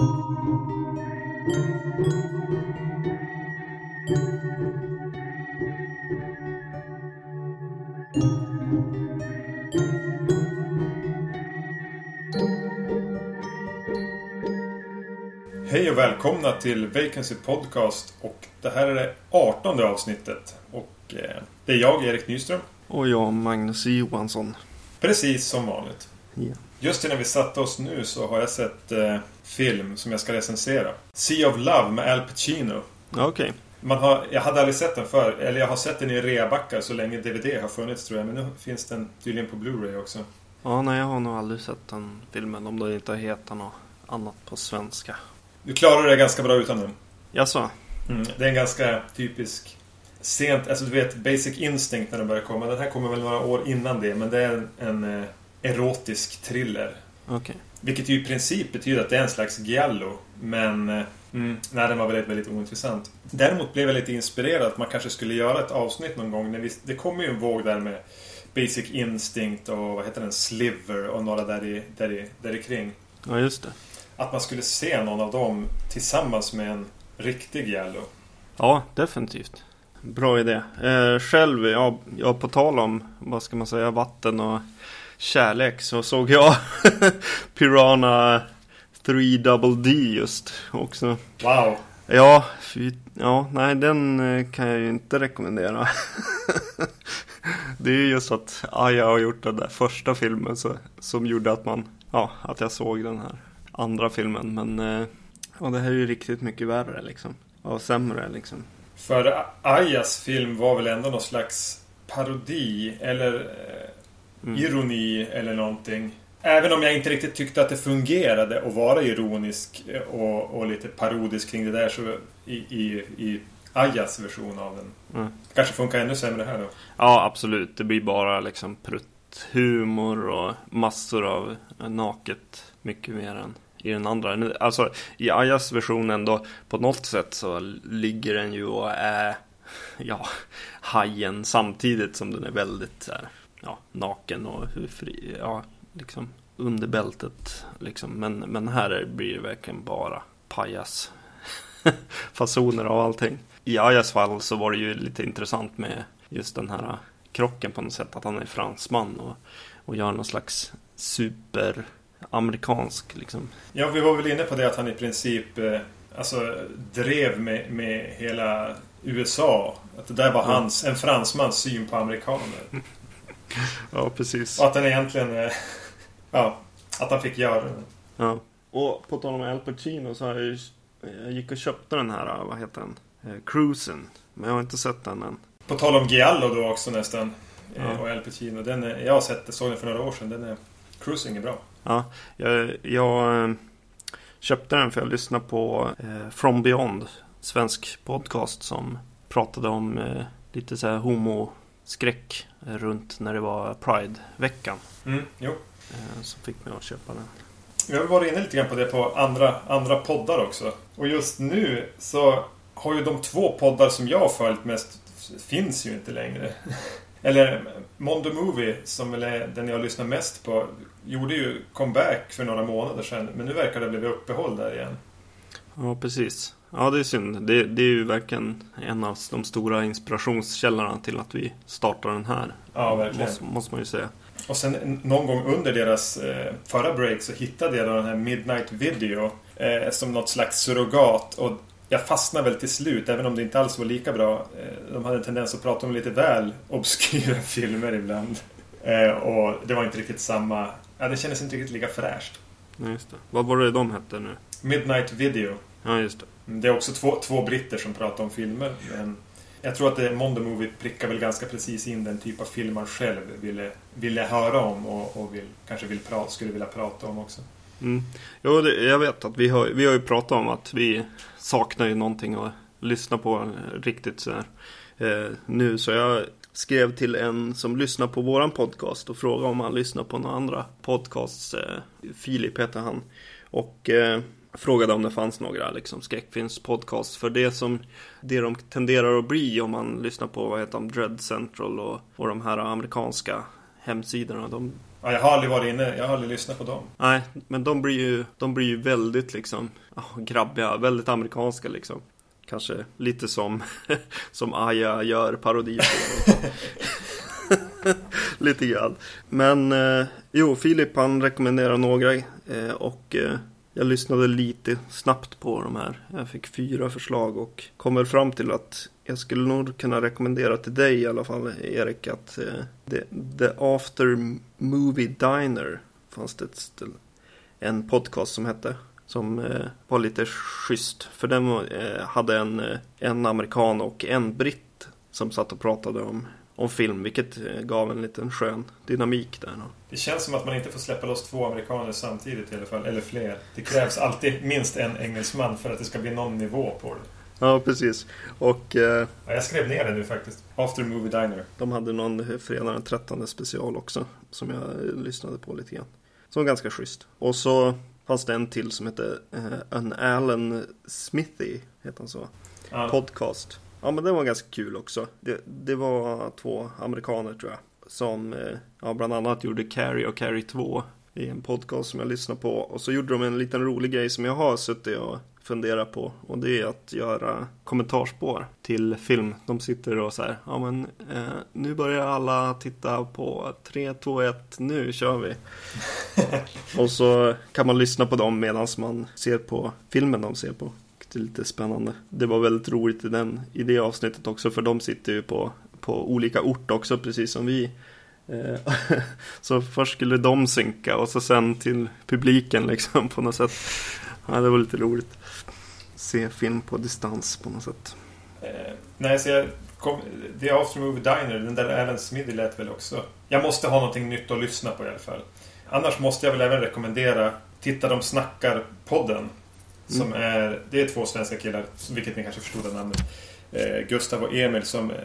Hej och välkomna till Vacancy Podcast och det här är det 18 avsnittet. Och eh, det är jag, Erik Nyström. Och jag, Magnus Johansson. Precis som vanligt. Ja. Just innan vi satte oss nu så har jag sett eh, film som jag ska recensera. Sea of Love med Al Pacino. Okej. Man har, jag hade aldrig sett den förr, eller jag har sett den i reabackar så länge DVD har funnits tror jag. Men nu finns den tydligen på Blu-ray också. Ja, nej, jag har nog aldrig sett den filmen. Om det inte heter något annat på svenska. Du klarar dig ganska bra utan den. Jaså? Mm. Det är en ganska typisk sent, alltså du vet Basic Instinct när den börjar komma. Den här kommer väl några år innan det, men det är en, en eh, erotisk thriller. Okej. Vilket ju i princip betyder att det är en slags giallo. Men eh, mm, nej, den var väldigt, väldigt ointressant. Däremot blev jag lite inspirerad att man kanske skulle göra ett avsnitt någon gång. När vi, det kommer ju en våg där med Basic Instinct och vad heter den? Sliver och några där i, där i, där i kring. Ja, just det. Att man skulle se någon av dem tillsammans med en riktig giallo. Ja, definitivt. Bra idé. Eh, själv, ja, ja, på tal om, vad ska man säga, vatten och kärlek så såg jag Piranha 3 Double D just också. Wow! Ja, fy, ja, nej den eh, kan jag ju inte rekommendera. det är ju just att Aya har gjort den där första filmen så, som gjorde att man, ja, att jag såg den här andra filmen. Men eh, ja, det här är ju riktigt mycket värre liksom. Och sämre liksom. För Ayas film var väl ändå någon slags parodi eller eh, Mm. ironi eller någonting. Även om jag inte riktigt tyckte att det fungerade att vara ironisk eh, och, och lite parodisk kring det där så i, i, i Ayas version av den. Mm. Kanske funkar ännu sämre här då. Ja, absolut. Det blir bara liksom prutthumor och massor av naket. Mycket mer än i den andra. Alltså i Ayas version ändå på något sätt så ligger den ju och är ja, hajen samtidigt som den är väldigt så här, ja, naken och hur fri, ja, liksom under bältet liksom. Men, men här är- blir det verkligen bara pajas fasoner av allting. I Ayas fall så var det ju lite intressant med just den här krocken på något sätt. Att han är fransman och, och gör någon slags superamerikansk liksom. Ja, vi var väl inne på det att han i princip eh, alltså, drev med, med hela USA. Att det där var hans, en fransmans syn på amerikaner. Ja, precis. Och att den egentligen... eh, Ja, att han fick göra det. Ja. Och på tal om Al Pacino så har jag ju, jag gick och köpte den här, vad heter den? Eh, Cruisen. Men jag har inte sett den än. På tal om Giallo då också nästan. eh, Ja. Och El Pacino. Den är, jag har sett det, såg den för några år sedan. Den är... Cruising är bra. Ja, jag, jag eh, köpte den för jag lyssnade på eh, From Beyond. Svensk podcast som pratade om eh, lite så här homoskräck eh, runt när det var Pride-veckan. Mm, jo. Eh, som fick mig att köpa den. Vi har varit inne lite grann på det på andra, andra poddar också. Och just nu så har ju de två poddar som jag har följt mest finns ju inte längre. Eller Mondo Movie, som väl är den jag lyssnar mest på, gjorde ju comeback för några månader sedan. Men nu verkar det ha blivit uppehåll där igen. Ja, precis. Ja, det är synd. Det, det är ju verkligen en av de stora inspirationskällorna till att vi startar den här. Ja, verkligen. Måste, måste man ju säga. Och sen någon gång under deras eh, förra break så hittade jag då den här Midnight Video eh, som något slags surrogat. Och jag fastnade väl till slut, även om det inte alls var lika bra. Eh, de hade en tendens att prata om lite väl obskyra filmer ibland. Eh, och det var inte riktigt samma... Ja, det kändes inte riktigt lika fräscht. Ja, just det. Vad var det de hette nu? Midnight Video. Ja, just det. Det är också två, två britter som pratar om filmer. Men jag tror att det, Mondo Movie prickar väl ganska precis in den typ av film man själv ville, ville höra om och, och vill, kanske vill pra, skulle vilja prata om också. Mm. Jo, det, jag vet att vi har, vi har ju pratat om att vi saknar ju någonting att lyssna på riktigt så här. Eh, nu så jag skrev till en som lyssnar på våran podcast och frågade om han lyssnar på några andra podcasts. Eh, Filip heter han. Och eh, frågade om det fanns några liksom, skräckfilmspodcasts. För det som det de tenderar att bli om man lyssnar på vad heter de, Dread Central och, och de här amerikanska hemsidorna. De, Ja, jag har aldrig varit inne, jag har aldrig lyssnat på dem. nej, men de blir ju, de blir ju väldigt liksom grabbiga, väldigt amerikanska liksom. Kanske lite som, som Aya gör parodi på. lite grann. Men eh, jo, Filip han rekommenderar några eh, och eh, jag lyssnade lite snabbt på de här. Jag fick fyra förslag och kom väl fram till att jag skulle nog kunna rekommendera till dig i alla fall Erik att eh, the, the After Movie Diner fanns det ett en podcast som hette. Som eh, var lite schysst. För den eh, hade en, eh, en amerikan och en britt som satt och pratade om, om film. Vilket eh, gav en liten skön dynamik där. Det känns som att man inte får släppa loss två amerikaner samtidigt i alla fall, eller fler. Det krävs alltid minst en engelsman för att det ska bli någon nivå på det. Ja, precis. Och eh, Ja, jag skrev ner det nu faktiskt. After Movie Diner. de hade någon fredag den 13 special också. Som jag eh, lyssnade på lite grann. Som var ganska schysst. Och så fanns det en till som hette eh, An Alan Smithy. Heter han så? Ja. Podcast. Ja men den var ganska kul också. Det, det var två amerikaner tror jag. Som eh, ja, bland annat gjorde Carrie och Carrie 2. I en podcast som jag lyssnade på. Och så gjorde de en liten rolig grej som jag har suttit och funderat på. Och det är att göra kommentarspår till film. De sitter och så här. Ja men eh, nu börjar alla titta på 3, 2, 1. Nu kör vi. och så kan man lyssna på dem medan man ser på filmen de ser på. Det är lite spännande. Det var väldigt roligt i, den, i det avsnittet också för de sitter ju på, på olika ort också precis som vi. Eh, så först skulle de synka och så sen till publiken liksom på något sätt. Ja, det var lite roligt. Se film på distans på något sätt. Eh, nej, så jag kom, The After Movie Diner, den där Alan Smithy lät väl också. Jag måste ha någonting nytt att lyssna på i alla fall. Annars måste jag väl även rekommendera Titta de snackar-podden. Som är, det är två svenska killar, vilket ni kanske förstod av namnet. Eh, Gustav och Emil som eh,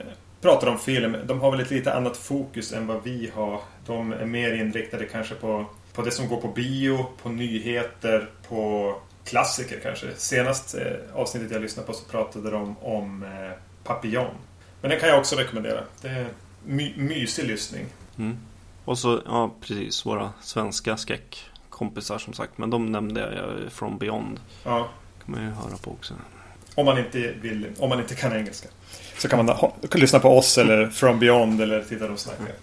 pratar om film. De har väl ett lite annat fokus än vad vi har. De är mer inriktade kanske på, på det som går på bio, på nyheter, på klassiker kanske. Senast eh, avsnittet jag lyssnade på så pratade de om eh, Papillon. Men den kan jag också rekommendera. Det är my mysig lyssning. Mm. Och så, ja precis, våra svenska skräckkompisar som sagt. Men de nämnde jag från Beyond. Ja, kan man ju höra på också. om man inte vill, om man inte kan engelska. Så kan man kan lyssna på oss eller From Beyond eller Titta de snackar.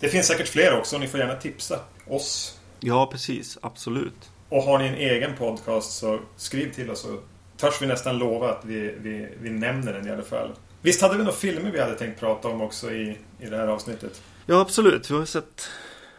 Det finns säkert fler också. Ni får gärna tipsa oss. Ja, precis. Absolut. Och har ni en egen podcast så skriv till oss så törs vi nästan lova att vi, vi, vi nämner den i alla fall. Visst hade vi några filmer vi hade tänkt prata om också i, i det här avsnittet? Ja, absolut. Vi har sett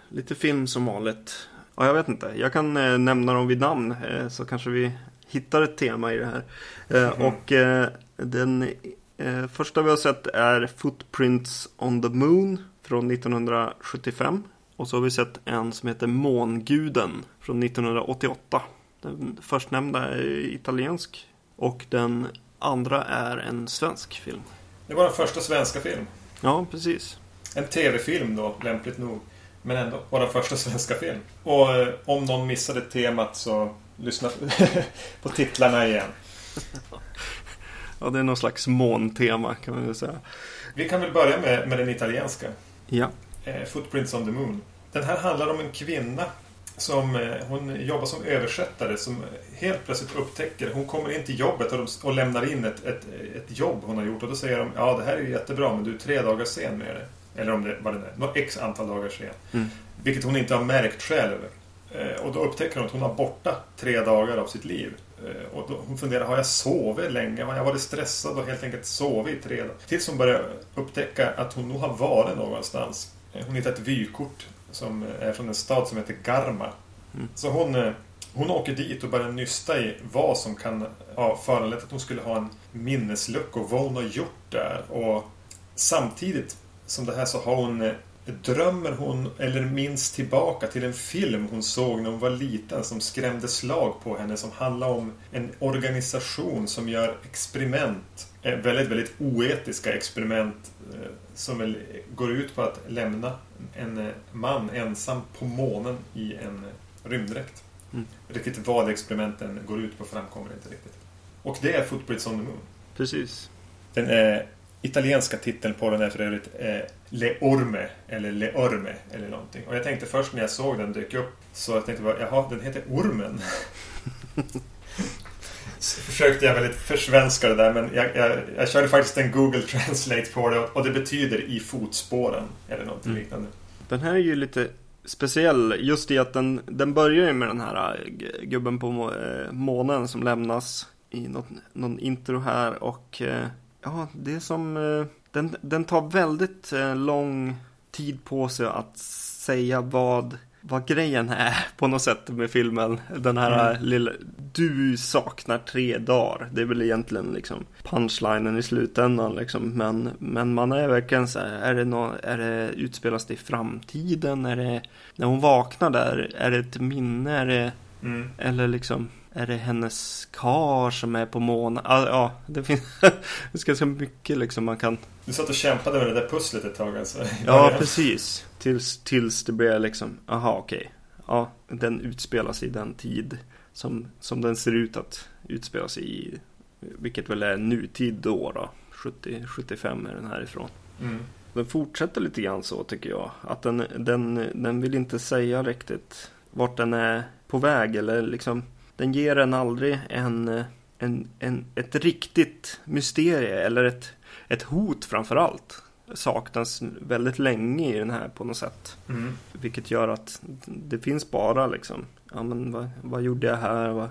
lite film som vanligt. Ja, jag vet inte. Jag kan eh, nämna dem vid namn eh, så kanske vi hittar ett tema i det här. Eh, Mhm. Och eh, den eh, första vi har sett är Footprints on the Moon från 1975. Och så har vi sett en som heter Månguden från 1988. Den förstnämnda är italiensk och den andra är en svensk film. Det var den första svenska film. Ja, precis. En tv-film då, lämpligt nog. Men ändå, den första svenska film. Och eh, om någon missade temat så lyssna på titlarna igen. Ja, det är någon slags måntema kan man väl säga. Vi kan väl börja med, med den italienska. Ja. Eh, Footprints on the Moon. Den här handlar om en kvinna som eh, hon jobbar som översättare som helt plötsligt upptäcker, hon kommer in till jobbet och, de, och lämnar in ett, ett, ett jobb hon har gjort och då säger de ja det här är jättebra men du är tre dagar sen med det. Eller om det vad det är, något x antal dagar sen. Mm. Vilket hon inte har märkt själv. Eh, och då upptäcker hon att hon har borta tre dagar av sitt liv. Eh, och då, hon funderar, har jag sovit länge? Har jag varit stressad och helt enkelt sovit i tre dagar? Tills hon börjar upptäcka att hon nog har varit någonstans. Eh, Hon hittar ett vykort som är från en stad som heter Garma. Mm. Så hon, hon åker dit och börjar nysta i vad som kan ja, föranleda att hon skulle ha en minneslucka och vad hon har gjort där. Och samtidigt som det här så har hon eh, Drömmer hon eller minns tillbaka till en film hon såg när hon var liten som skrämde slag på henne som handlar om en organisation som gör experiment. eh, Väldigt, väldigt oetiska experiment eh, som går ut på att lämna en man ensam på månen i en rymddräkt. Mm. Riktigt vad experimenten går ut på framkommer inte riktigt. Och det är Footprints on the Moon. Precis. Den är italienska titeln på den är för övrigt eh, Le Orme eller Le Orme eller någonting. Och jag tänkte först när jag såg den dyka upp så jag tänkte bara, jaha, den heter Ormen. så försökte jag väldigt försvenska det där men jag, jag, jag körde faktiskt en Google Translate på det och det betyder i fotspåren eller någonting mm. liknande. Den här är ju lite speciell just i att den, den börjar ju med den här äh, gubben på äh, månen som lämnas i något, någon intro här och äh, ja, det är som den, den tar väldigt lång tid på sig att säga vad vad grejen är på något sätt med filmen. Den här mm. lilla, du saknar tre dagar. Det är väl egentligen liksom punchlinen i slutändan liksom. Men, men man är verkligen så här, är det, no, är det utspelas det i framtiden? Är det, när hon vaknar där, är det ett minne? Är det, mm. Eller liksom, är det hennes kar som är på månen? Ja, ja det finns ganska mycket liksom man kan Du satt och kämpade med det där pusslet ett tag alltså Ja, precis Tills, tills det blir liksom, aha okej okay. Ja, den utspelas i den tid som, som den ser ut att utspelas i Vilket väl är nutid då då 70, 75 är den härifrån mm. Den fortsätter lite grann så tycker jag Att den, den, den vill inte säga riktigt Vart den är på väg eller liksom den ger en aldrig en, en, en, ett riktigt mysterie eller ett, ett hot framför allt. Saknas väldigt länge i den här på något sätt. Mm. Vilket gör att det finns bara liksom, ja men vad, vad gjorde jag här, vad,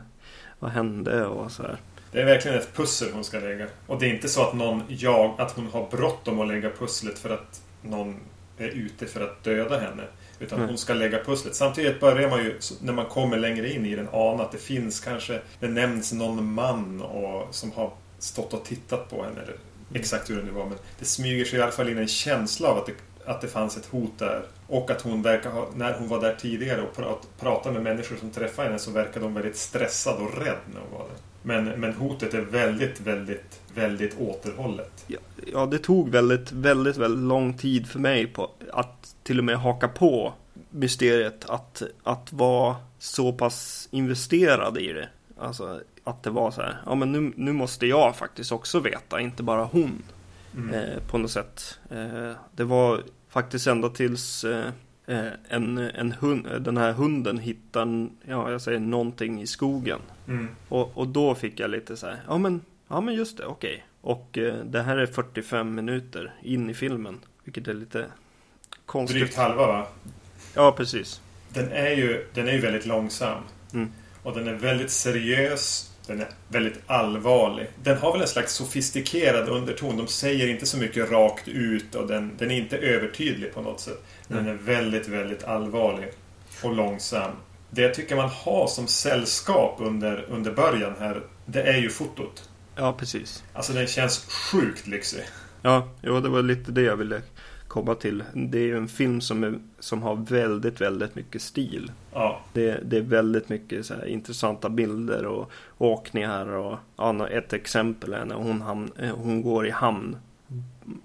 vad hände och så här. Det är verkligen ett pussel hon ska lägga. Och det är inte så att någon jag, att hon har bråttom att lägga pusslet för att någon är ute för att döda henne. Utan mm. hon ska lägga pusslet. Samtidigt börjar man ju, när man kommer längre in i den, ana att det finns kanske, det nämns någon man och, som har stått och tittat på henne. Eller exakt hur det nu var. Men det smyger sig i alla fall in en känsla av att det, att det fanns ett hot där. Och att hon verkar ha, när hon var där tidigare och prat, pratade med människor som träffade henne så verkade hon väldigt stressad och rädd när hon var där. Men, men hotet är väldigt, väldigt, väldigt återhållet. Ja, ja, det tog väldigt, väldigt, väldigt lång tid för mig på att till och med haka på mysteriet att, att vara så pass investerad i det. Alltså att det var så här, ja men nu, nu måste jag faktiskt också veta, inte bara hon. Mm. Eh, på något sätt. Eh, det var faktiskt ända tills eh, eh en, en hund, den här hunden hittar, ja jag säger någonting i skogen. Mm. Och, och då fick jag lite så här, ja men, ja men just det, okej. Okay. Och eh, det här är 45 minuter in i filmen. Vilket är lite konstigt. Drygt halva va? Ja, precis. Den är ju, den är ju väldigt långsam. Mm. Och den är väldigt seriös. Den är väldigt allvarlig. Den har väl en slags sofistikerad underton. De säger inte så mycket rakt ut och den, den är inte övertydlig på något sätt. Den mm. är väldigt, väldigt allvarlig och långsam. Det jag tycker man har som sällskap under, under början här, det är ju fotot. Ja, precis. Alltså den känns sjukt lyxig. Ja, jo, det var lite det jag ville komma till. Det är ju en film som, är, som har väldigt, väldigt mycket stil. Ja. Det, det är väldigt mycket så intressanta bilder och åkningar och ja, ett exempel är när hon, hamn, eh, hon går i hamn.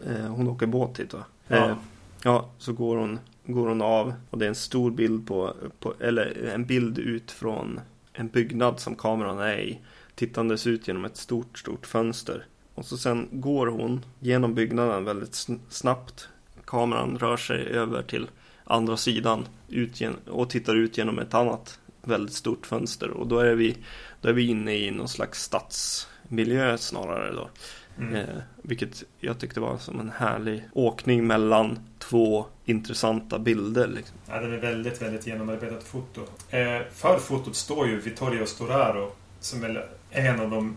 Eh, hon åker båt hit va? Ja. Eh, ja, så går hon, går hon av och det är en stor bild på, på, eller en bild ut från en byggnad som kameran är i. Tittandes ut genom ett stort, stort fönster. Och så sen går hon genom byggnaden väldigt snabbt kameran rör sig över till andra sidan ut och tittar ut genom ett annat väldigt stort fönster och då är vi, då är vi inne i någon slags stadsmiljö snarare då. Mm. Eh, vilket jag tyckte var som en härlig åkning mellan två intressanta bilder. Liksom. Ja, det är väldigt, väldigt genomarbetat foto. Eh, för fotot står ju Vittorio Storaro som är en av de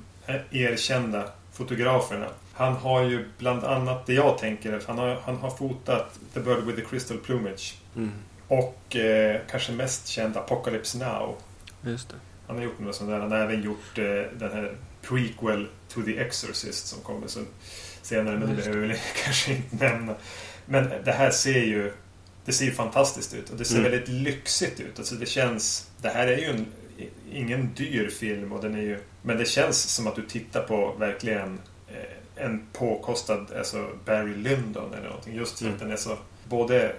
erkända fotograferna. Han har ju bland annat det jag tänker, han har, han har fotat The Bird with the Crystal Plumage. Mm. Och eh, kanske mest känd Apocalypse Now. Just det. Han har gjort något sånt där. Han har även gjort eh, den här prequel to the Exorcist som kommer så senare. Men det behöver vi kanske inte nämna. Men det här ser ju det ser fantastiskt ut och det ser mm. väldigt lyxigt ut. Alltså det känns... Det här är ju en, ingen dyr film och den är ju... Men det känns som att du tittar på verkligen en påkostad alltså Barry Lyndon eller någonting. Just för mm. att den är så både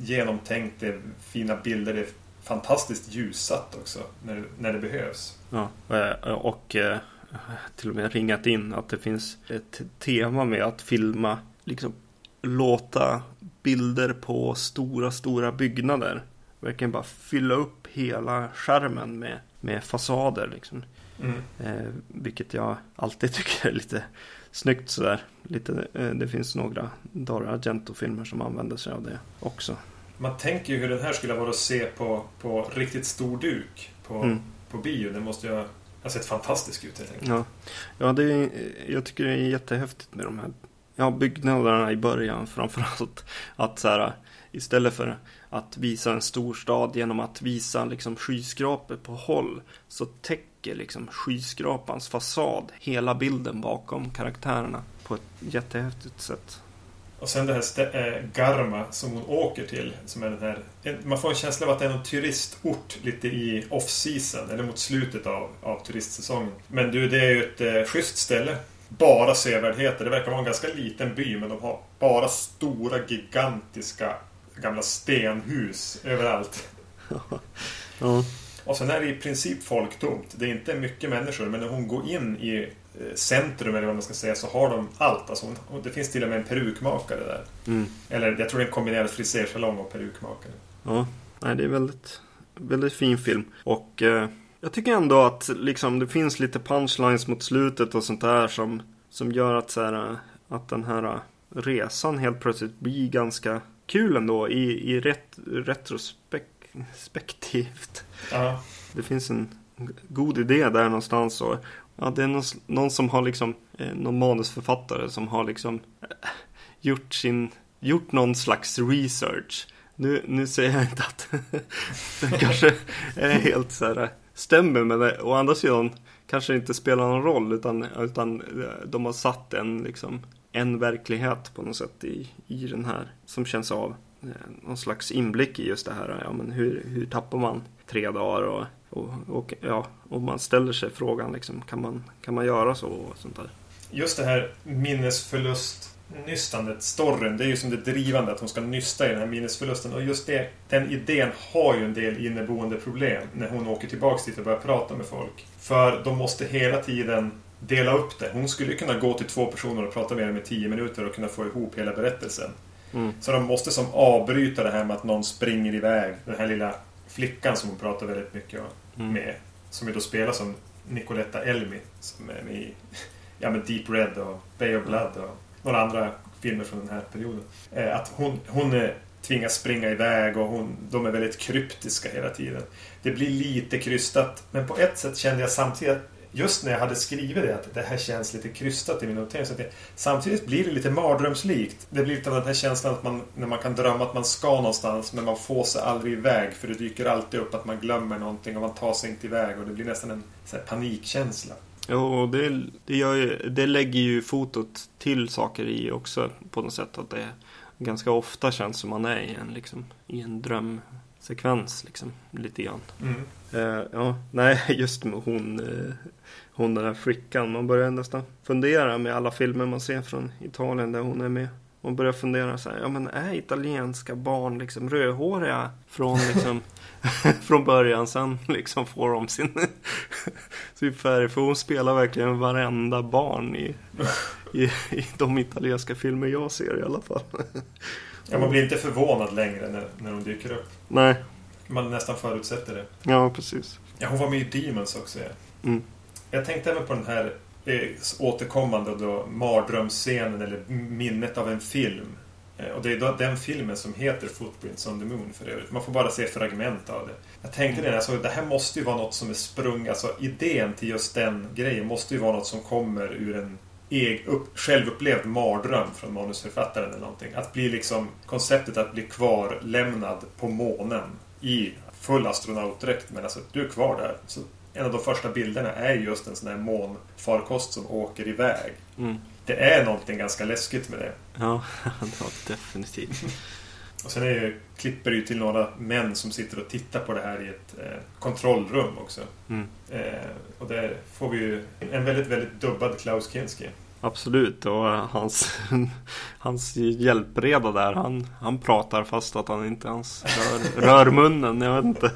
genomtänkt, det är fina bilder, det är fantastiskt ljussatt också när, när det behövs. Ja, eh, och eh, till och med ringat in att det finns ett tema med att filma, liksom låta bilder på stora, stora byggnader. Verkligen bara fylla upp hela skärmen med, med fasader liksom. Mm. Eh, vilket jag alltid tycker är lite snyggt sådär. Lite, eh, det finns några Dario Argento-filmer som använder sig av det också. Man tänker ju hur den här skulle vara att se på, på riktigt stor duk på, Mm. på bio. Den måste ju ha, ha sett fantastisk ut helt enkelt. Ja, ja det är, jag tycker det är jättehäftigt med de här ja, byggnaderna i början framförallt. Att så här, istället för att visa en stor stad genom att visa liksom skyskrapor på håll så täcker liksom skyskrapans fasad hela bilden bakom karaktärerna på ett jättehäftigt sätt. Och sen det här äh, Garma som hon åker till. Som är den här, en- man får en känsla av att det är någon turistort lite i off-season. Eller mot slutet av, av turistsäsongen. Men du, det är ju ett eh, schysst ställe. Bara sevärdheter. Det verkar vara en ganska liten by men de har bara stora gigantiska gamla stenhus överallt. Ja, Och sen är det i princip folktomt. Det är inte mycket människor men när hon går in i eh, centrum eller vad man ska säga så har de allt. Alltså hon, det finns till och med en perukmakare där. mm. Eller jag tror det är en kombinerad frisersalong och perukmakare. Ja, nej, det är väldigt, väldigt fin film. Och eh, jag tycker ändå att liksom, det finns lite punchlines mot slutet och sånt där som, som gör att, så här, eh, att den här eh, resan helt plötsligt blir ganska kul ändå i, i ret, retrospektivt. Ja. Det finns en god idé där någonstans. Och, ja, det är någon, någon som har liksom, eh, någon manusförfattare som har liksom eh, gjort sin, gjort någon slags research. Nu, nu säger jag inte att den kanske är helt så här, stämmer men det, å andra sidan kanske inte spelar någon roll utan, utan eh, de har satt en, liksom, en verklighet på något sätt i, i den här som känns av. Eh, Någon slags inblick i just det här, ja men hur, hur tappar man tre dagar och, och, och ja, och man ställer sig frågan liksom, kan man, kan man göra så och sånt där. Just det här minnesförlust-nystandet, storyn, det är ju som det drivande att hon ska nysta i den här minnesförlusten. Och just det, den idén har ju en del inneboende problem när hon åker tillbaks dit och börjar prata med folk. För de måste hela tiden dela upp det. Hon skulle kunna gå till två personer och prata med dem i tio minuter och kunna få ihop hela berättelsen. Mm. Så de måste som avbryta det här med att någon springer iväg. Den här lilla flickan som hon pratar väldigt mycket Mm. med. Som ju då spelar som Nicoletta Elmi. Som är med i ja, men Deep Red och Bay of Blood och några andra filmer från den här perioden. Eh, att hon, hon eh, tvingas springa iväg och hon, de är väldigt kryptiska hela tiden. Det blir lite krystat. Men på ett sätt kände jag samtidigt att Just när jag hade skrivit det, att det här känns lite krystat i min notering. Så att det, samtidigt blir det lite mardrömslikt. Det blir lite av den här känslan att man, när man kan drömma att man ska någonstans men man får sig aldrig iväg för det dyker alltid upp att man glömmer någonting och man tar sig inte iväg och det blir nästan en så här, panikkänsla. Jo, och det, det, gör ju, det lägger ju fotot till saker i också på något sätt. Att det ganska ofta känns som man är i en, liksom, i en drömsekvens liksom, lite grann. Mm. Eh, ja, nej, just med hon, eh, hon den här flickan. Man börjar nästan fundera med alla filmer man ser från Italien där hon är med. Man börjar fundera så här, ja men är italienska barn liksom rödhåriga från liksom från början sen liksom får de sin, sin färg. För hon spelar verkligen varenda barn i, i, i de italienska filmer jag ser i alla fall. Ja, man blir inte förvånad längre när, när hon dyker upp. Nej, Man nästan förutsätter det. ja precis. Ja, hon var med i Demons också. Ja. Mm. Jag tänkte även på den här eh, återkommande då, mardrömsscenen eller minnet av en film. Eh, och det är då den filmen som heter Footprints on the Moon för övrigt. Man får bara se fragment av det. Jag tänkte det, alltså, det här måste ju vara något som är sprunget, alltså idén till just den grejen måste ju vara något som kommer ur en eg, upp, självupplevd mardröm från manusförfattaren eller någonting. Att bli liksom, konceptet att bli kvarlämnad på månen i full astronautdräkt, men alltså du är kvar där. Så en av de första bilderna är just en sån här månfarkost som åker iväg. Mm. Det är någonting ganska läskigt med det. Ja, ja, definitivt. Och sen är det, klipper det ju till några män som sitter och tittar på det här i ett eh, kontrollrum också. Mm. Eh, och där får vi ju en väldigt, väldigt dubbad Klaus Kinski. Absolut, och hans, hans hjälpreda där, han, han pratar fast att han inte ens rör, rör munnen. Jag vet inte.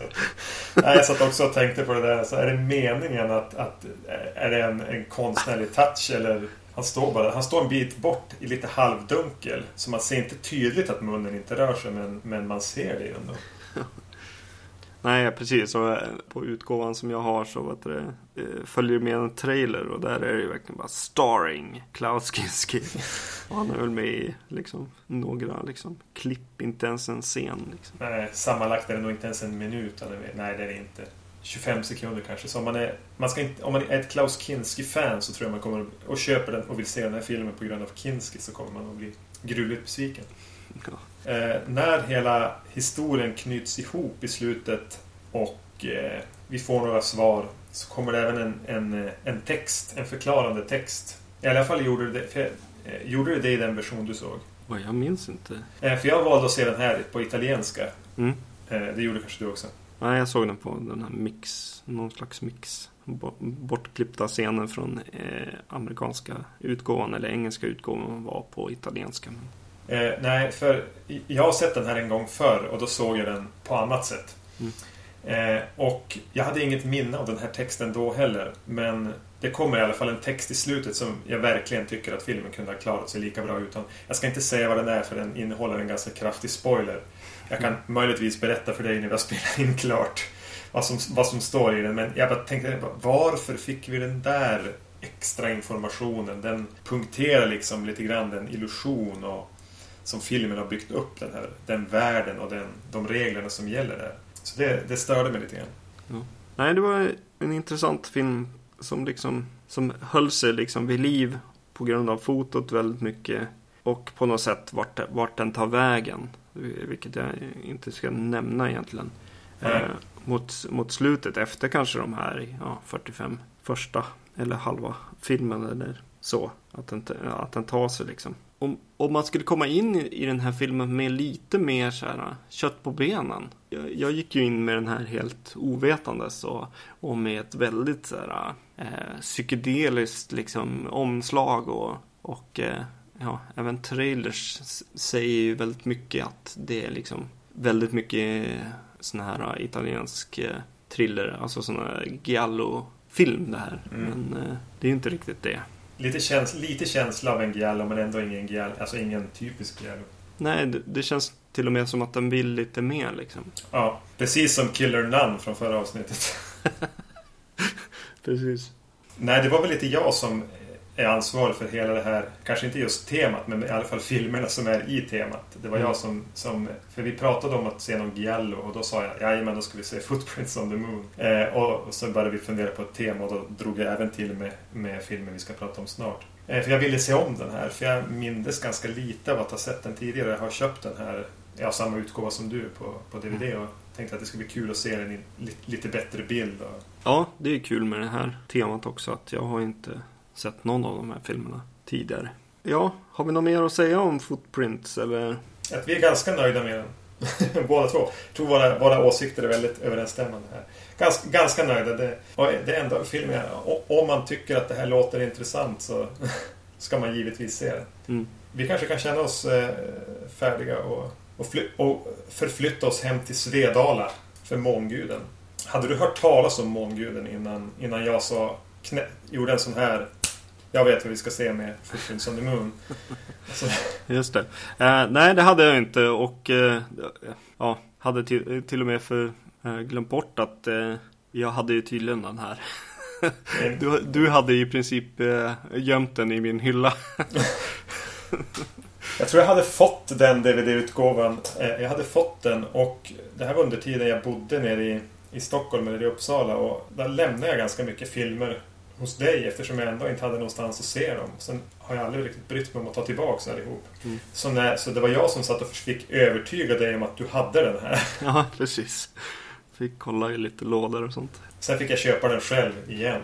Nej, jag satt också och tänkte på det där. Så är det meningen att, att är det en, en konstnärlig touch eller han står bara han står en bit bort i lite halvdunkel. Så man ser inte tydligt att munnen inte rör sig men, men man ser det ändå. Nej, precis. Och eh, på utgåvan som jag har så vet det, eh, följer med en trailer och där är det ju verkligen bara starring Klaus Kinski. Och han är väl med i liksom, några liksom, klipp, inte ens en scen. Liksom. Nej, sammanlagt är det nog inte ens en minut. Eller, nej, det är det inte. 25 sekunder kanske. Så om man är, man ska inte, om man är ett Klaus Kinski-fan så tror jag man kommer och köper den och vill se den här filmen på grund av Kinski så kommer man att bli gruvligt besviken. Ja. Eh, när hela historien knyts ihop i slutet och eh, vi får några svar så kommer det även en, en, en text, en förklarande text. I alla fall gjorde det, för, eh, gjorde det i den version du såg. Jag minns inte. Eh, för jag valde att se den här på italienska. Mm. Eh, det gjorde kanske du också? Nej, jag såg den på den här mix, någon slags mix. Bortklippta scenen från eh, amerikanska utgåvan eller engelska utgåvan var på italienska. Eh, nej, för jag har sett den här en gång förr och då såg jag den på annat sätt. Mm. Eh, och jag hade inget minne av den här texten då heller. Men det kommer i alla fall en text i slutet som jag verkligen tycker att filmen kunde ha klarat sig lika bra utan. Jag ska inte säga vad den är för den innehåller en ganska kraftig spoiler. Jag kan mm. möjligtvis berätta för dig när vi har spelat in klart vad som, vad som står i den. Men jag bara tänkte, varför fick vi den där extra informationen? Den punkterar liksom lite grann den illusion och som filmen har byggt upp den här den världen och den, de reglerna som gäller där. Så det, det störde mig lite grann. Ja. Nej, det var en intressant film som liksom som höll sig liksom vid liv på grund av fotot väldigt mycket och på något sätt vart, vart den tar vägen. Vilket jag inte ska nämna egentligen. Eh, mot, mot slutet efter kanske de här ja, 45 första eller halva filmen eller så. Att den, att den tar sig liksom om, om man skulle komma in i, i den här filmen med lite mer så här, äh, kött på benen. Jag, jag gick ju in med den här helt ovetandes och, och med ett väldigt så här, eh, psykedeliskt liksom, omslag och, och eh, ja, även trailers säger ju väldigt mycket att det är liksom väldigt mycket sån här äh, italiensk eh, thriller, alltså sån här giallo-film det här. Mm. Men eh, det är inte riktigt det. Lite, käns lite känsla av en giallo men ändå ingen giallo, alltså ingen typisk giallo. Nej, det, det, känns till och med som att den vill lite mer liksom. Ja, precis som Killer Nun från förra avsnittet. precis. Nej, det var väl lite jag som är ansvarig för hela det här, kanske inte just temat, men i alla fall filmerna som är i temat. Det var mm. jag som, som, för vi pratade om att se någon Giallo och då sa jag, jajamän då ska vi se Footprints on the Moon. Eh, och så började vi fundera på ett tema och då drog jag även till med, med filmen vi ska prata om snart. Eh, för jag ville se om den här, för jag mindes ganska lite av att ha sett den tidigare. Jag har köpt den här, har samma utgåva som du på, på DVD mm. och tänkte att det skulle bli kul att se den i lite, lite bättre bild. Och... Ja, det är kul med det här temat också, att jag har inte sett någon av de här filmerna tidigare. Ja, har vi något mer att säga om Footprints eller? Att vi är ganska nöjda med den. Båda två. Jag tror våra, våra åsikter är väldigt överensstämmande här. Ganska, ganska nöjda. Det, det enda filmen, om man tycker att det här låter intressant så ska man givetvis se den. Mm. Vi kanske kan känna oss eh, färdiga och, och, fly, och förflytta oss hem till Svedala för månguden. Hade du hört talas om månguden innan, innan jag sa, knä, gjorde en sån här jag vet vad vi ska se med Footprints on the Moon. Alltså. Just det. Uh, nej, det hade jag inte och uh, ja, hade till, till och med för uh, glömt bort att jag hade ju tydligen den här. du, du hade i princip uh, gömt den i min hylla. jag tror jag hade fått den DVD-utgåvan. jag hade fått den och det här var under tiden jag bodde nere i, i Stockholm eller i Uppsala och där lämnade jag ganska mycket filmer hos dig eftersom jag ändå inte hade någonstans att se dem. Sen har jag aldrig riktigt brytt mig om att ta tillbaka allihop. Mm. Så, när, så det var jag som satt och fick övertyga dig om att du hade den här. Ja, precis. Fick kolla i lite lådor och sånt. Sen fick jag köpa den själv igen.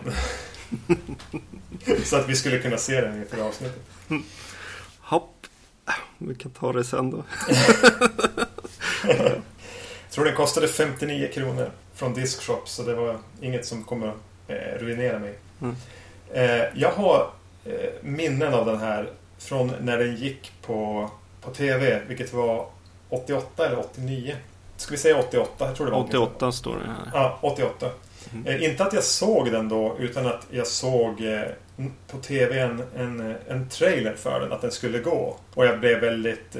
så att vi skulle kunna se den inför avsnittet. Hopp. Vi kan ta det sen då. jag tror den kostade 59 kronor från Discshop så det var inget som kommer att eh, ruinera mig. Mm. Eh, jag har eh, minnen av den här från när den gick på, på TV, vilket var 88 eller 89. Ska vi säga 88? Jag tror det var 88 står det här. Ja, 88. Mm. Eh, inte att jag såg den då, utan att jag såg eh, på TV en, en, en trailer för den, att den skulle gå. Och jag blev väldigt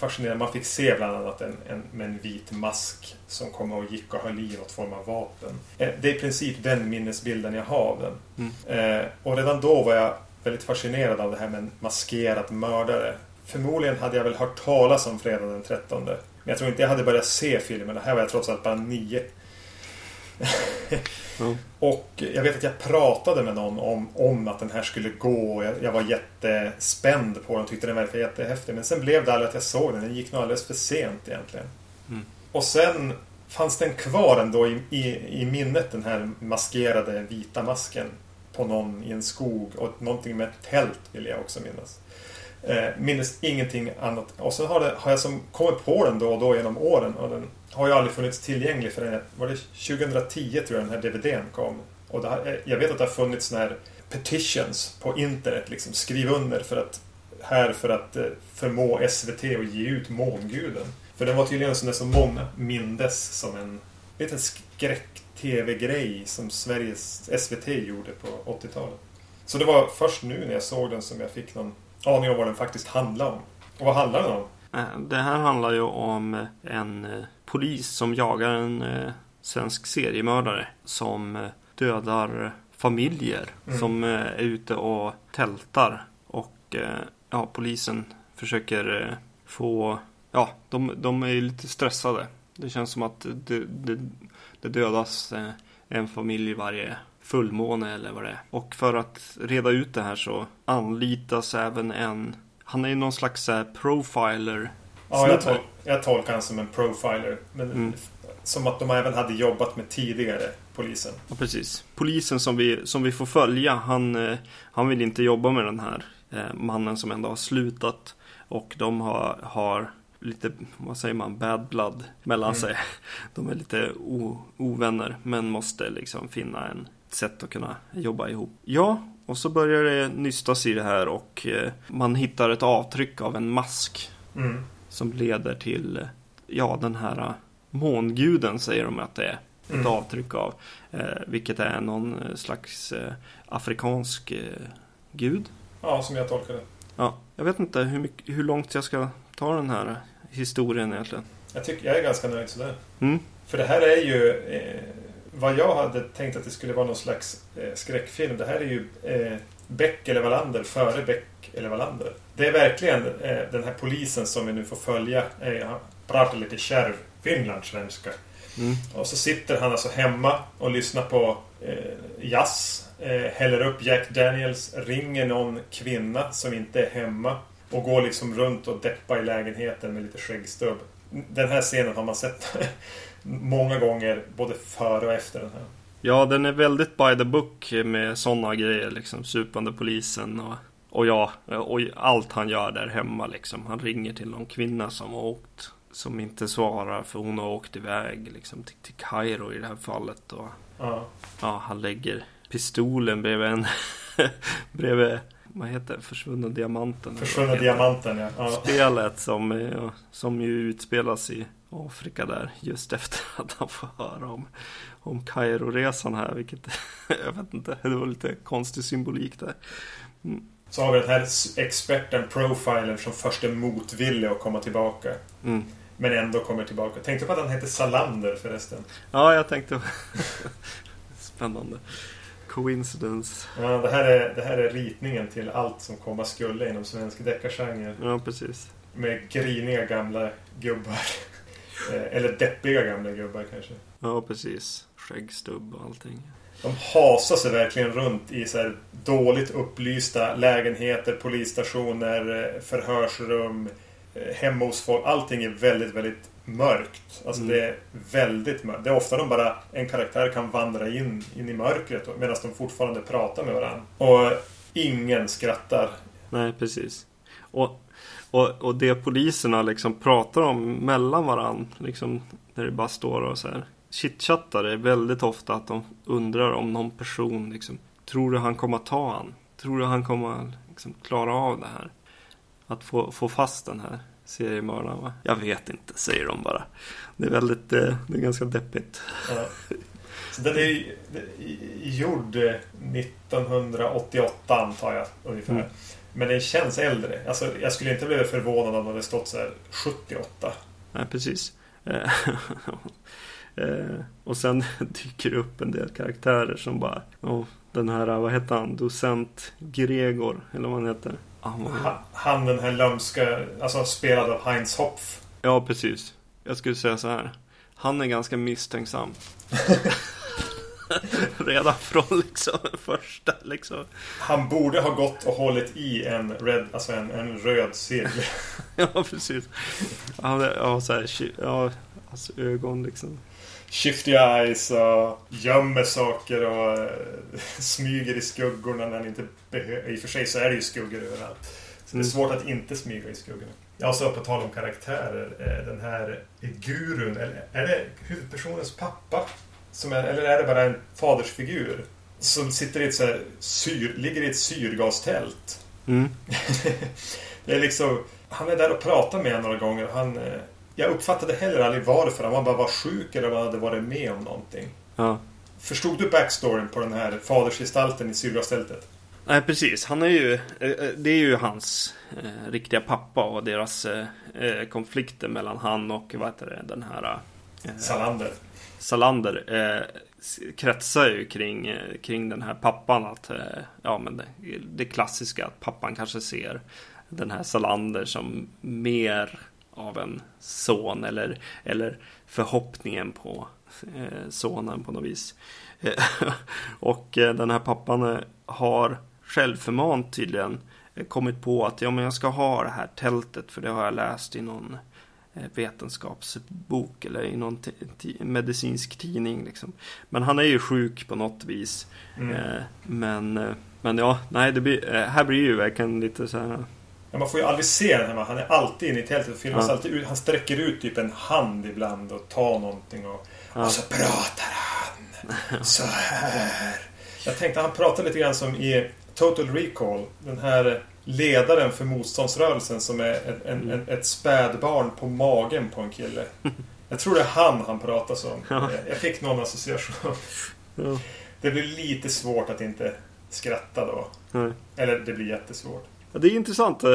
fascinerad. Man fick se bland annat en, en, med en vit mask som kom och gick och höll i något form av vapen. Eh, det är i princip den minnesbilden jag har av den. Mm. Eh, och redan då var jag väldigt fascinerad av det här med en maskerad mördare. Förmodligen hade jag väl hört talas om fredag den 13. Men jag tror inte jag hade börjat se filmen. Det här var jag trots allt bara nio. mm. Och jag vet att jag pratade med någon om, om att den här skulle gå. Jag, jag var jättespänd på den. Tyckte den verkade jättehäftig. Men sen blev det aldrig att jag såg den. Den gick nog alldeles för sent egentligen. Mm. Och sen fanns den kvar ändå i, i, i minnet den här maskerade vita masken på någon i en skog och någonting med ett tält vill jag också minnas. Eh, minns ingenting annat. Och sen har, det, har jag som kommit på den då och då genom åren och den har ju aldrig funnits tillgänglig för den. Var det 2010 tror jag den här DVDn kom. Och har, eh, jag vet att det har funnits såna här petitions på internet. Liksom, skriv under för att, här för att eh, förmå SVT att ge ut Månguden. För den var tydligen en sån där som många mindes som en liten skräck-tv-grej som Sveriges SVT gjorde på 80-talet. Så det var först nu när jag såg den som jag fick någon aning om vad den faktiskt handlade om. Och vad handlar den om? Eh, det här handlar ju om en eh, polis som jagar en eh, svensk seriemördare som dödar familjer mm. som är ute och tältar. Och ja, polisen försöker få... Ja, de, de är lite stressade. Det känns som att det, det, det dödas en familj varje fullmåne eller vad det är. Och för att reda ut det här så anlitas även en han är ju någon slags uh, profiler. Ja, jag, tol jag tolkar honom som en profiler. Men mm. Som att de även hade jobbat med tidigare polisen. Ja, precis. Polisen som vi, som vi får följa, han, uh, han vill inte jobba med den här uh, mannen som ändå har slutat. Och de har, har lite, vad säger man, bad blood mellan mm. sig. De är lite ovänner men måste liksom finna en sätt att kunna jobba ihop. Ja, och så börjar det nystas i det här och eh, man hittar ett avtryck av en mask. Mm. Som leder till, eh, ja den här eh, månguden säger de att det är. Ett mm. avtryck av. vilket är någon slags afrikansk gud. Ja, som jag tolkar det. Ja, jag vet inte hur, mycket, hur långt jag ska ta den här historien egentligen. Jag tycker jag är ganska nöjd sådär. Mm. För det här är ju vad jag hade tänkt att det skulle vara någon slags eh, skräckfilm. Det här är ju eh, Beck eller Wallander före Beck eller Wallander. Det är verkligen eh, den här polisen som vi nu får följa. Eh, han pratar lite kärv finlandssvenska. Mm. Och så sitter han alltså hemma och lyssnar på eh, jazz. Eh, häller upp Jack Daniels. Ringer någon kvinna som inte är hemma. Och går liksom runt och deppar i lägenheten med lite skäggstubb. Den här scenen har man sett många gånger både före och efter den här. Ja, den är väldigt by the book med sådana grejer liksom. Supande polisen och, och ja, och allt han gör där hemma liksom. Han ringer till någon kvinna som har åkt som inte svarar för hon har åkt iväg liksom till, till Kairo i det här fallet. Och, ja. ja, han lägger pistolen bredvid en bredvid vad heter det? Försvunna diamanten. Försvunna diamanten ja. ja. Spelet som, som ju utspelas i Afrika där just efter att han får höra om, om Kairo-resan här. Vilket jag vet inte, det var lite konstig symbolik där. Mm. Så har vi den här experten, profilen som först är motvillig att komma tillbaka. Mm. Men ändå kommer tillbaka. Tänkte på att han heter Salander förresten. Ja, jag tänkte. Spännande. Coincidence. Ja, det här, är, det här är ritningen till allt som komma skulle inom svensk deckargenre. Ja, precis. Med griniga gamla gubbar. Eh, eller deppiga gamla gubbar kanske. Ja, precis. Skäggstubb och allting. De hasar sig verkligen runt i så dåligt upplysta lägenheter, polisstationer, eh, förhörsrum, eh, hemma hos folk. Allting är väldigt, väldigt mörkt. Alltså mm. det är väldigt mörkt. Det är ofta de bara, en karaktär kan vandra in, in i mörkret medan de fortfarande pratar med varandra. Och ingen skrattar. Nej, precis. Och och, och det poliserna liksom pratar om mellan varandra, liksom, när det bara står och så här chitchattar är väldigt ofta att de undrar om någon person liksom, tror du han kommer ta han? tror du han kommer liksom klara av det här? Att få, få fast den här seriemördaren va? Jag vet inte, säger de bara. Det är väldigt, eh, det är ganska deppigt. Ja. Så den är gjord 1988 antar jag ungefär. Mm. Men den känns äldre. Alltså, jag skulle inte bli förvånad om det hade stått så här 78. Nej, precis. Eh, eh, och sen dyker det upp en del karaktärer som bara... Oh, den här, vad heter han? Docent Gregor, eller vad han heter. Han, han den här lömska, alltså spelad av Heinz Hopf. Ja, precis. Jag skulle säga så här. Han är ganska misstänksam. Redan från liksom första liksom. Han borde ha gått och hållit i en, red, alltså en, en röd cirkel. ja, precis. Han har så här, ja, hans ögon liksom. Shifty eyes och gömmer saker och uh, smyger i skuggorna när han inte behöver. I och för sig så är det ju skuggor överallt. Så det är mm. svårt att inte smyga i skuggorna. Ja, så på tal om karaktärer. Eh, den här gurun, eller är det huvudpersonens pappa? Som är, eller är det bara en fadersfigur? Som sitter i ett så här syr, ligger i ett syrgastält. Mm. det är liksom... Han är där och pratar med några gånger. Han, eh, jag uppfattade heller aldrig varför. Han bara var sjuk eller hade varit med om någonting. Ja. Förstod du backstoryn på den här fadersgestalten i syrgastältet? Nej, precis. Han är ju... Eh, eh, det är ju hans eh, riktiga pappa och deras eh, konflikter mellan han och vad heter det, den här... Eh, Salander. Salander eh, kretsar ju kring, eh, kring den här pappan. Att, eh, ja, men det, det, klassiska att pappan kanske ser den här Salander som mer av en son eller, eller förhoppningen på eh, sonen på något vis. Eh, och eh, den här pappan eh, har självförmant tydligen eh, kommit på att ja, men jag ska ha det här tältet för det har jag läst i någon vetenskapsbok eller i någon medicinsk tidning. Liksom. Men han är ju sjuk på något vis. Mm. Eh, men, eh, men ja, nej, det blir, här blir ju verkligen lite så här... Ja, man får ju aldrig se den här. Han är alltid inne i tältet och filmas ja. alltid ut. Han sträcker ut typ en hand ibland och tar någonting och, ja. och så pratar han så här. Jag tänkte han pratar lite grann som i Total Recall. Den här ledaren för motståndsrörelsen som är en, en, mm. ett spädbarn på magen på en kille. Jag tror det är han han pratar som. Ja. Jag fick någon association. Ja. Det blir lite svårt att inte skratta då. Nej. Eller det blir jättesvårt. Ja, det är intressant. Eh,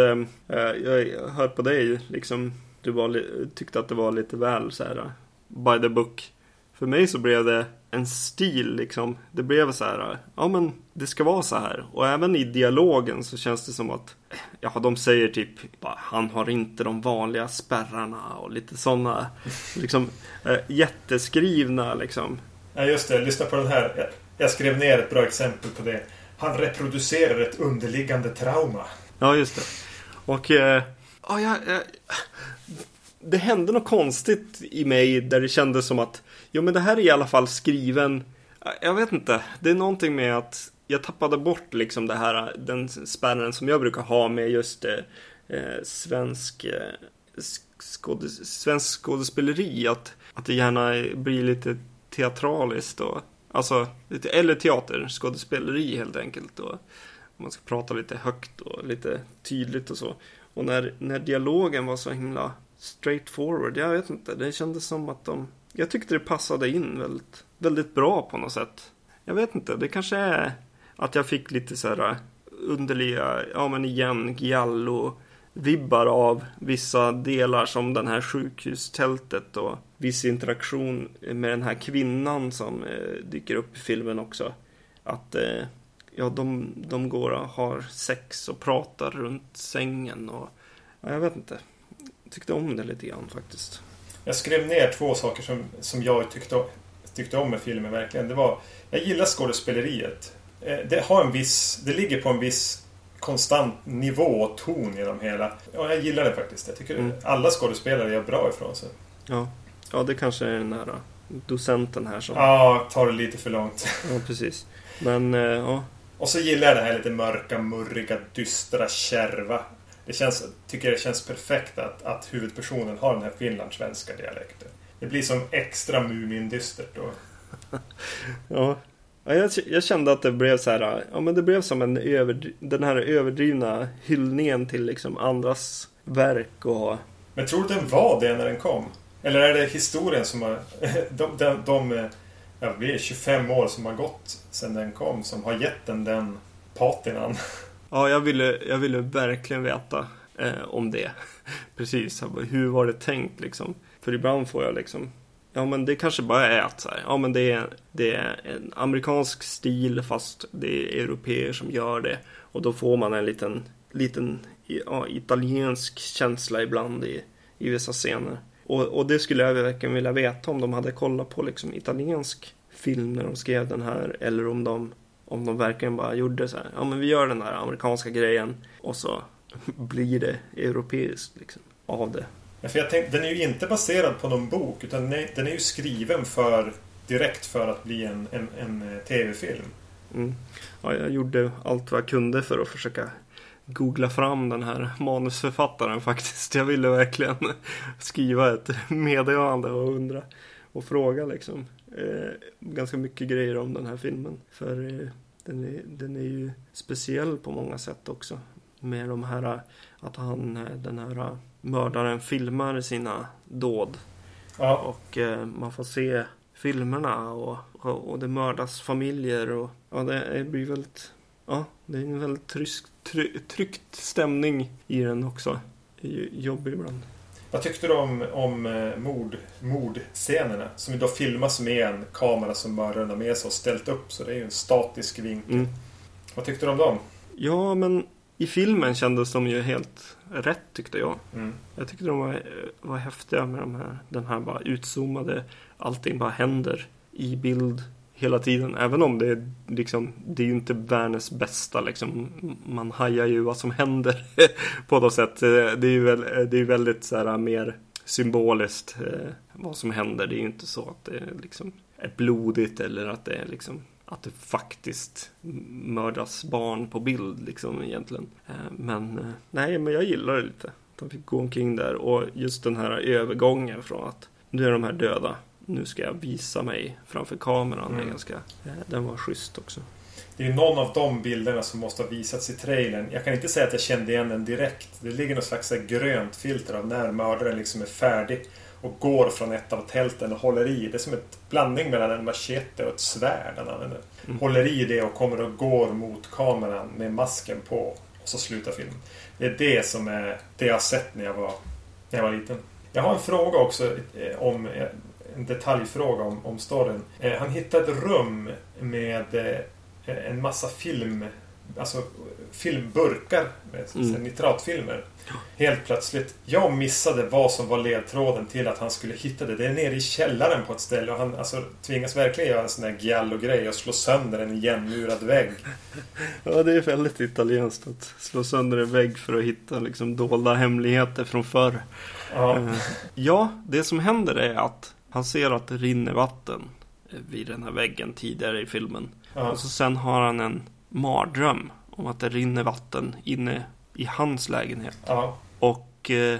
eh, jag hör på dig liksom. Du var, tyckte att det var lite väl så här by the book. För mig så blev det en stil liksom. Det blev så här, ja men det ska vara så här. Och även i dialogen så känns det som att, ja de säger typ, han har inte de vanliga spärrarna och lite sådana, liksom äh, jätteskrivna liksom. Ja just det, lyssna på den här. Jag skrev ner ett bra exempel på det. Han reproducerar ett underliggande trauma. Ja just det. Och, äh, ja, ja, ja det hände något konstigt i mig där det kändes som att Jo men det här är i alla fall skriven Jag vet inte Det är någonting med att Jag tappade bort liksom det här Den spärren som jag brukar ha med just eh, eh svensk eh, skådes, Svensk skådespeleri att, att det gärna blir lite teatraliskt och Alltså, lite, eller teaterskådespeleri helt enkelt. Och man ska prata lite högt och lite tydligt och så. Och när, när dialogen var så himla straightforward, jag vet inte. Det kändes som att de jag tyckte det passade in väldigt, väldigt bra på något sätt. Jag vet inte, det kanske är att jag fick lite så här äh, underliga, ja men igen, giallo vibbar av vissa delar som den här sjukhustältet och viss interaktion med den här kvinnan som eh, dyker upp i filmen också. Att eh, ja, de, de går och har sex och pratar runt sängen och ja, jag vet inte. Jag tyckte om det lite grann faktiskt. Jag skrev ner två saker som, som jag tyckte, tyckte om med filmen verkligen. Det var, jag gillar skådespeleriet. Eh, det, har en viss, det ligger på en viss konstant nivå och ton genom hela. Ja, jag gillar det faktiskt. Jag tycker mm. alla skådespelare gör bra ifrån sig. Ja, ja det kanske är den här docenten här som... Ja, tar det lite för långt. Ja, precis. Men, eh, ja. Och så gillar jag det här lite mörka, murriga, dystra, kärva det känns, tycker det känns perfekt att, att huvudpersonen har den här finlandssvenska dialekten. Det blir som extra Mumindystert då. ja, Ja, jag, jag, kände att det blev så här, ja men det blev som en över, den här överdrivna hyllningen till liksom andras verk och... Men tror du den var det när den kom? Eller är det historien som har... De, de, de ja, vi är 25 år som har gått sedan den kom som har gett den den patinan. Ja, jag ville, jag ville verkligen veta eh, om det. Precis, hur var det tänkt liksom? För ibland får jag liksom Ja men det kanske bara är att så här, ja men det är, det är en amerikansk stil fast det är europeer som gör det. Och då får man en liten, liten ja, italiensk känsla ibland i, i vissa scener. Och, och det skulle jag verkligen vilja veta om de hade kollat på liksom italiensk film när de skrev den här. Eller om de, om de verkligen bara gjorde så här, ja men vi gör den här amerikanska grejen och så blir det europeiskt liksom, av det. Ja, för jag tänkte, den är ju inte baserad på någon bok utan den är, den är ju skriven för direkt för att bli en, en, en eh, tv-film. Mm. Ja, jag gjorde allt vad jag kunde för att försöka googla fram den här manusförfattaren faktiskt. Jag ville verkligen skriva ett meddelande och undra och fråga liksom. Eh, ganska mycket grejer om den här filmen. För eh, den, är, den är ju speciell på många sätt också. Med de här att han, eh, den här mördaren filmar sina dåd. Ja. Och eh, man får se filmerna och, och, och, det mördas familjer och ja, det blir väldigt Ja, det är en väldigt trysk, try, tryckt stämning i den också. Det är jobbig ibland. Vad tyckte du om, om eh, mord, mordscenerna? Som då filmas med en kamera som mördaren har med sig och ställt upp. Så det är ju en statisk vinkel. Mm. Vad tyckte du om dem? Ja, men i filmen kändes de ju helt rätt tyckte jag. Mm. Jag tyckte de var, var häftiga med de här, den här bara utzoomade, allting bara händer i bild hela tiden. Även om det är liksom, det är ju inte världens bästa liksom. Man hajar ju vad som händer på något sätt. Eh, det är ju väl, eh, det är väldigt så här eh, mer symboliskt eh, vad som händer. Det är ju inte så att det liksom är blodigt eller att det är liksom att det faktiskt mördas barn på bild liksom egentligen. Eh, men eh, nej, men jag gillar det lite. De fick gå omkring där och just den här övergången från att nu är de här döda nu ska jag visa mig framför kameran. Mm. ganska, eh, den var schysst också. Det är någon av de bilderna som måste ha visats i trailern. Jag kan inte säga att jag kände igen den direkt. Det ligger något slags grönt filter av när mördaren liksom är färdig och går från ett av tälten och håller i. Det är som en blandning mellan en machete och ett svärd han använder. Mm. Håller i det och kommer och går mot kameran med masken på. Och så slutar filmen. Det är det som är det jag har sett när jag var, när jag var liten. Jag har en fråga också eh, om en detaljfråga om, om storyn. Eh, han hittade ett rum med eh, en massa film Alltså filmburkar med mm. nitratfilmer. Helt plötsligt. Jag missade vad som var ledtråden till att han skulle hitta det. Det är nere i källaren på ett ställe och han alltså, tvingas verkligen göra en sån där giallo-grej och slå sönder en igenmurad vägg. Ja, det är väldigt italienskt att slå sönder en vägg för att hitta liksom dolda hemligheter från förr. Ja. Eh, ja, det som händer är att han ser att det rinner vatten vid den här väggen tidigare i filmen. Ja. Och så sen har han en mardröm om att det rinner vatten inne i hans lägenhet. Ja. Och eh,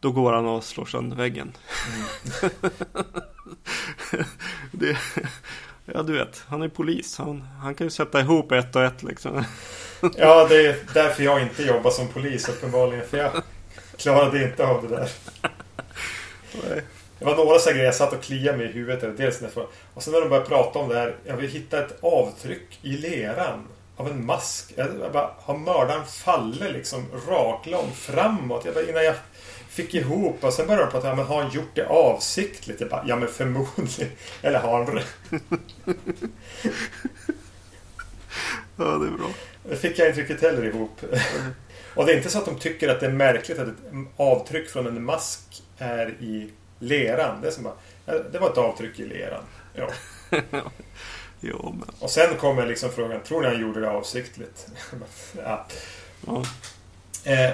då går han och slår sönder väggen. Mm. det, ja, du vet, han är polis. Han, han kan ju sätta ihop ett och ett liksom. ja, det är därför jag inte jobbar som polis uppenbarligen. För jag klarade inte av det där. Det var några så grejer jag satt och kliade mig i huvudet. Dels när jag, och sen när de började prata om det här. Jag vill hitta ett avtryck i leran. Av en mask. Jag bara, har mördaren fallit liksom raklång framåt? Jag bara, innan jag fick ihop och sen började de prata om, men har han gjort det avsiktligt? Jag bara, ja men förmodligen. Eller har han det? ja, det är bra. Det fick jag riktigt heller ihop. och det är inte så att de tycker att det är märkligt att ett avtryck från en mask är i leran. Det, som bara, det var ett avtryck i leran. Ja. jo, men... Och sen kommer liksom frågan, tror ni han gjorde det avsiktligt? ja. ja. Eh,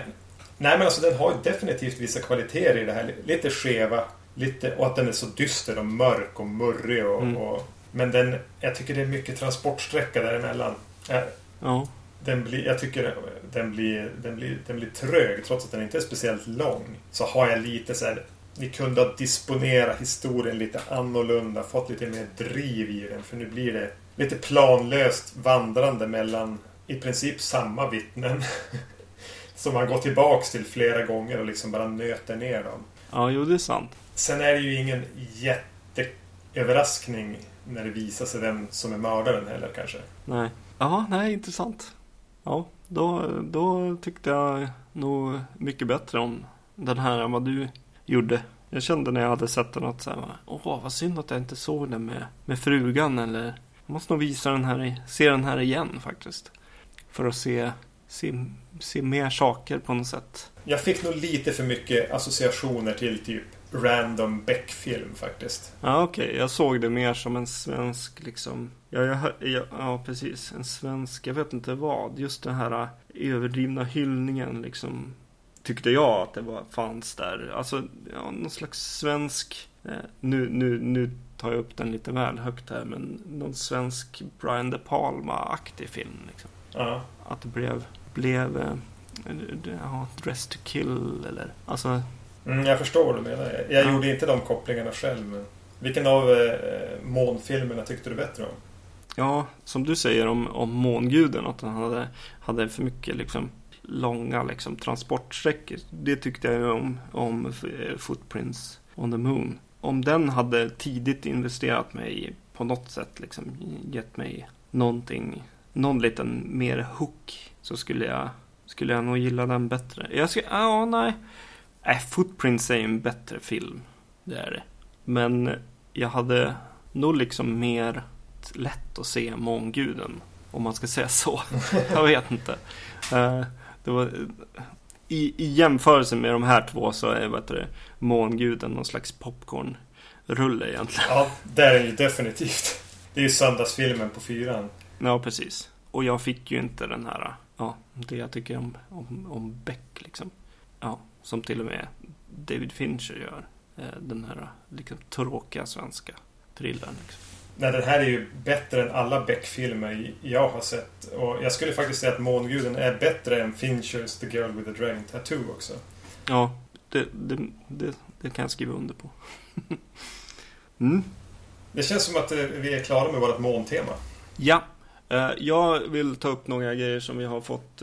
nej men alltså den har ju definitivt vissa kvaliteter i det här. Lite skeva. Lite, och att den är så dyster och mörk och murrig. Och, mm. och, men den, jag tycker det är mycket transportsträcka däremellan. Eh, ja. Den blir, jag tycker den blir, den, blir, den blir trög trots att den inte är speciellt lång. Så har jag lite så här ni kunde ha disponerat historien lite annorlunda. Fått lite mer driv i den. För nu blir det lite planlöst vandrande mellan i princip samma vittnen. som man går tillbaks till flera gånger och liksom bara nöter ner dem. Ja, jo det är sant. Sen är det ju ingen jätteöverraskning när det visar sig vem som är mördaren heller kanske. Nej. Ja, nej, intressant. Ja, då, då tyckte jag nog mycket bättre om den här än vad du gjorde. Jag kände när jag hade sett den att så här, åh vad synd att jag inte såg den med, med frugan eller jag måste nog visa den här, se den här igen faktiskt. För att se, se, se mer saker på något sätt. Jag fick nog lite för mycket associationer till typ random Beck-film faktiskt. Ja okej, okay. jag såg det mer som en svensk liksom Ja, jag, ja, ja, precis. En svensk, jag vet inte vad. Just den här överdrivna hyllningen liksom. Tyckte jag att det var, fanns där. Alltså, ja, någon slags svensk. Eh, nu, nu, nu tar jag upp den lite väl högt här. Men någon svensk Brian De Palma-aktig film. Liksom. Ja. Att det blev, blev eh, ja, Dress to kill eller alltså. Mm, jag förstår vad du menar. Jag ja. gjorde inte de kopplingarna själv. Men vilken av eh, månfilmerna tyckte du bättre om? Ja, som du säger om, om månguden, att han hade, hade för mycket liksom, långa liksom, transportsträckor. Det tyckte jag om, om eh, Footprints on the Moon. Om den hade tidigt investerat mig på något sätt, liksom, gett mig någonting, någon liten mer hook, så skulle jag, skulle jag nog gilla den bättre. Jag ska, ja, nej. Äh, Footprints är en bättre film. Det är det. Men jag hade nog liksom mer lätt att se månguden. Om man ska säga så. jag vet inte. Uh, det var, i, I jämförelse med de här två så är vet du, månguden någon slags popcornrulle egentligen. Ja, det är det ju definitivt. Det är ju söndagsfilmen på fyran. Ja, precis. Och jag fick ju inte den här, ja, det jag tycker om, om, om Beck liksom. Ja, som till och med David Fincher gör. Eh, den här liksom tråkiga svenska thrillern. Liksom. Nej, den här är ju bättre än alla Beck-filmer jag har sett. Och jag skulle faktiskt säga att Månguden är bättre än Finchers The Girl with the Dragon Tattoo också. Ja, det, det, det, det kan jag skriva under på. mm. Det känns som att eh, vi är klara med vårt måntema. Ja, eh, jag vill ta upp några grejer som vi har fått,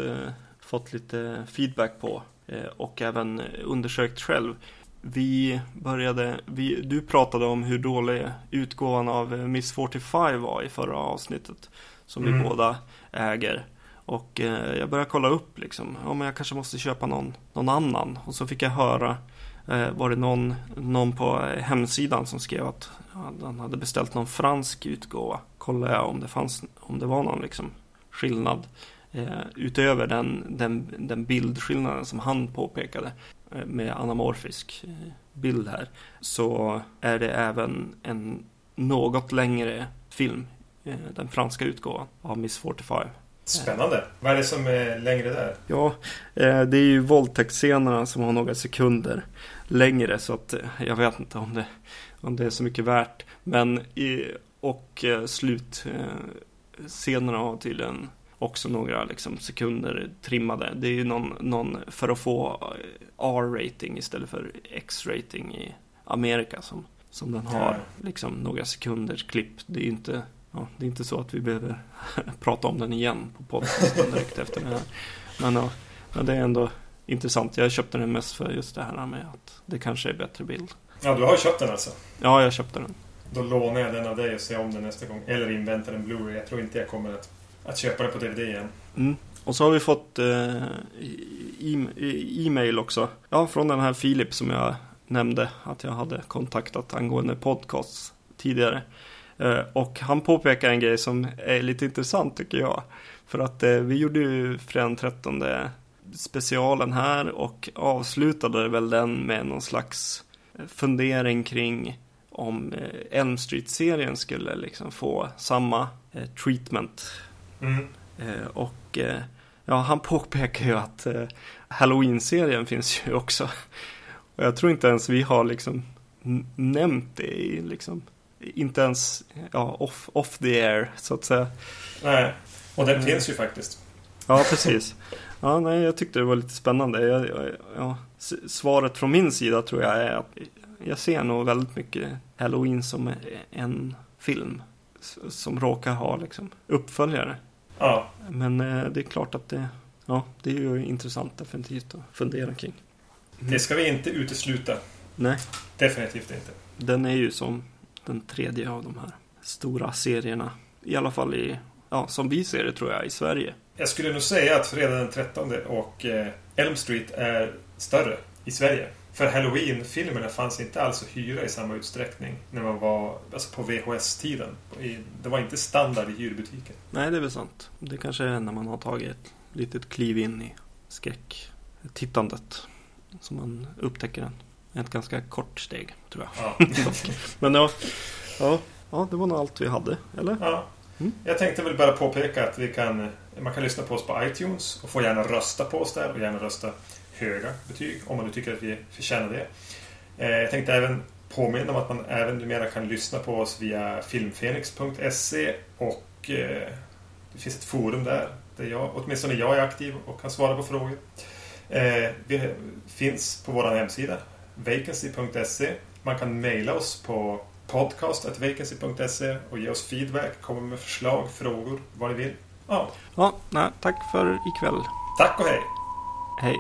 fått lite feedback på. Och även undersökt själv. Vi började, vi, du pratade om hur dålig utgåvan av Miss 45 var i förra avsnittet. Som mm. vi båda äger. Och eh, jag började kolla upp liksom, ja men jag kanske måste köpa någon, någon annan. Och så fick jag höra, eh, var det någon, någon på hemsidan som skrev att han hade beställt någon fransk utgåva. Kollade jag om det fanns, om det var någon liksom skillnad. Eh, utöver den, den, den bildskillnaden som han påpekade. Eh, med anamorfisk eh, bild här så är det även en något längre film, den franska utgåvan av Miss 45. Spännande. Vad är det som är längre där? Ja, det är ju våldtäktsscenerna som har några sekunder längre så att jag vet inte om det, om det är så mycket värt. Men i, och slutscenerna har tydligen också några liksom, sekunder trimmade. Det är ju någon, någon för att få eh, R-rating istället för X-rating i Amerika som, som den har liksom några sekunders klipp. Det är ju inte, ja, det är inte så att vi behöver prata om den igen på podcasten direkt efter det här. Men ja, det är ändå intressant. Jag köpte den mest för just det här med att det kanske är bättre bild. Ja, du har köpt den alltså? Ja, jag köpte den. Då lånar jag den av dig och ser om den nästa gång. Eller inväntar en Blu-ray. Jag tror inte jag kommer att att köpa det på DVD igen. Mm. Och så har vi fått eh, e-mail också. Ja, från den här Filip som jag nämnde att jag hade kontaktat angående podcasts tidigare. Eh, och han påpekar en grej som är lite intressant tycker jag. För att eh, vi gjorde ju fredagen 13 specialen här och avslutade väl den med någon slags fundering kring om eh, Elm Street-serien skulle liksom få samma eh, treatment Mm. Eh, och eh, ja, han påpekar ju att eh, Halloween-serien finns ju också. Och jag tror inte ens vi har liksom nämnt det i liksom, inte ens ja, off, off the air så att säga. Nej, och den finns ju faktiskt. Ja, precis. Ja, nej, jag tyckte det var lite spännande. Jag, jag, ja, svaret från min sida tror jag är att jag ser nog väldigt mycket Halloween som en film. Som råkar ha liksom uppföljare. Ja. Men eh, det är klart att det, ja, det är ju intressant definitivt att fundera kring. Det ska vi inte utesluta. Nej, Definitivt inte. den är ju som den tredje av de här stora serierna. I alla fall i, ja, som vi ser det tror jag, i Sverige. Jag skulle nog säga att Fredag den 13 och eh, Elm Street är större i Sverige. För Halloween-filmerna fanns inte alls att hyra i samma utsträckning när man var alltså på VHS-tiden. Det var inte standard i hyrbutiken. Nej, det är väl sant. Det kanske är när man har tagit ett litet kliv in i skräcktittandet som man upptäcker den. Ett ganska kort steg, tror jag. Ja. Men ja, ja, ja, det var nog allt vi hade, eller? Ja. Mm. Jag tänkte väl bara påpeka att vi kan, man kan lyssna på oss på iTunes och få gärna rösta på oss där och gärna rösta höga betyg om man nu tycker att vi förtjänar det. Eh, Jag tänkte även påminna om att man även numera kan lyssna på oss via filmfenix.se och eh, det finns ett forum där där jag, åtminstone jag är aktiv och kan svara på frågor. Eh, Vi finns på vår hemsida vacancy.se. Man kan mejla oss på podcast.vacancy.se och ge oss feedback, komma med förslag, frågor, vad ni vill. Ja, Ja, nej, tack för ikväll. tack och hej! Hej.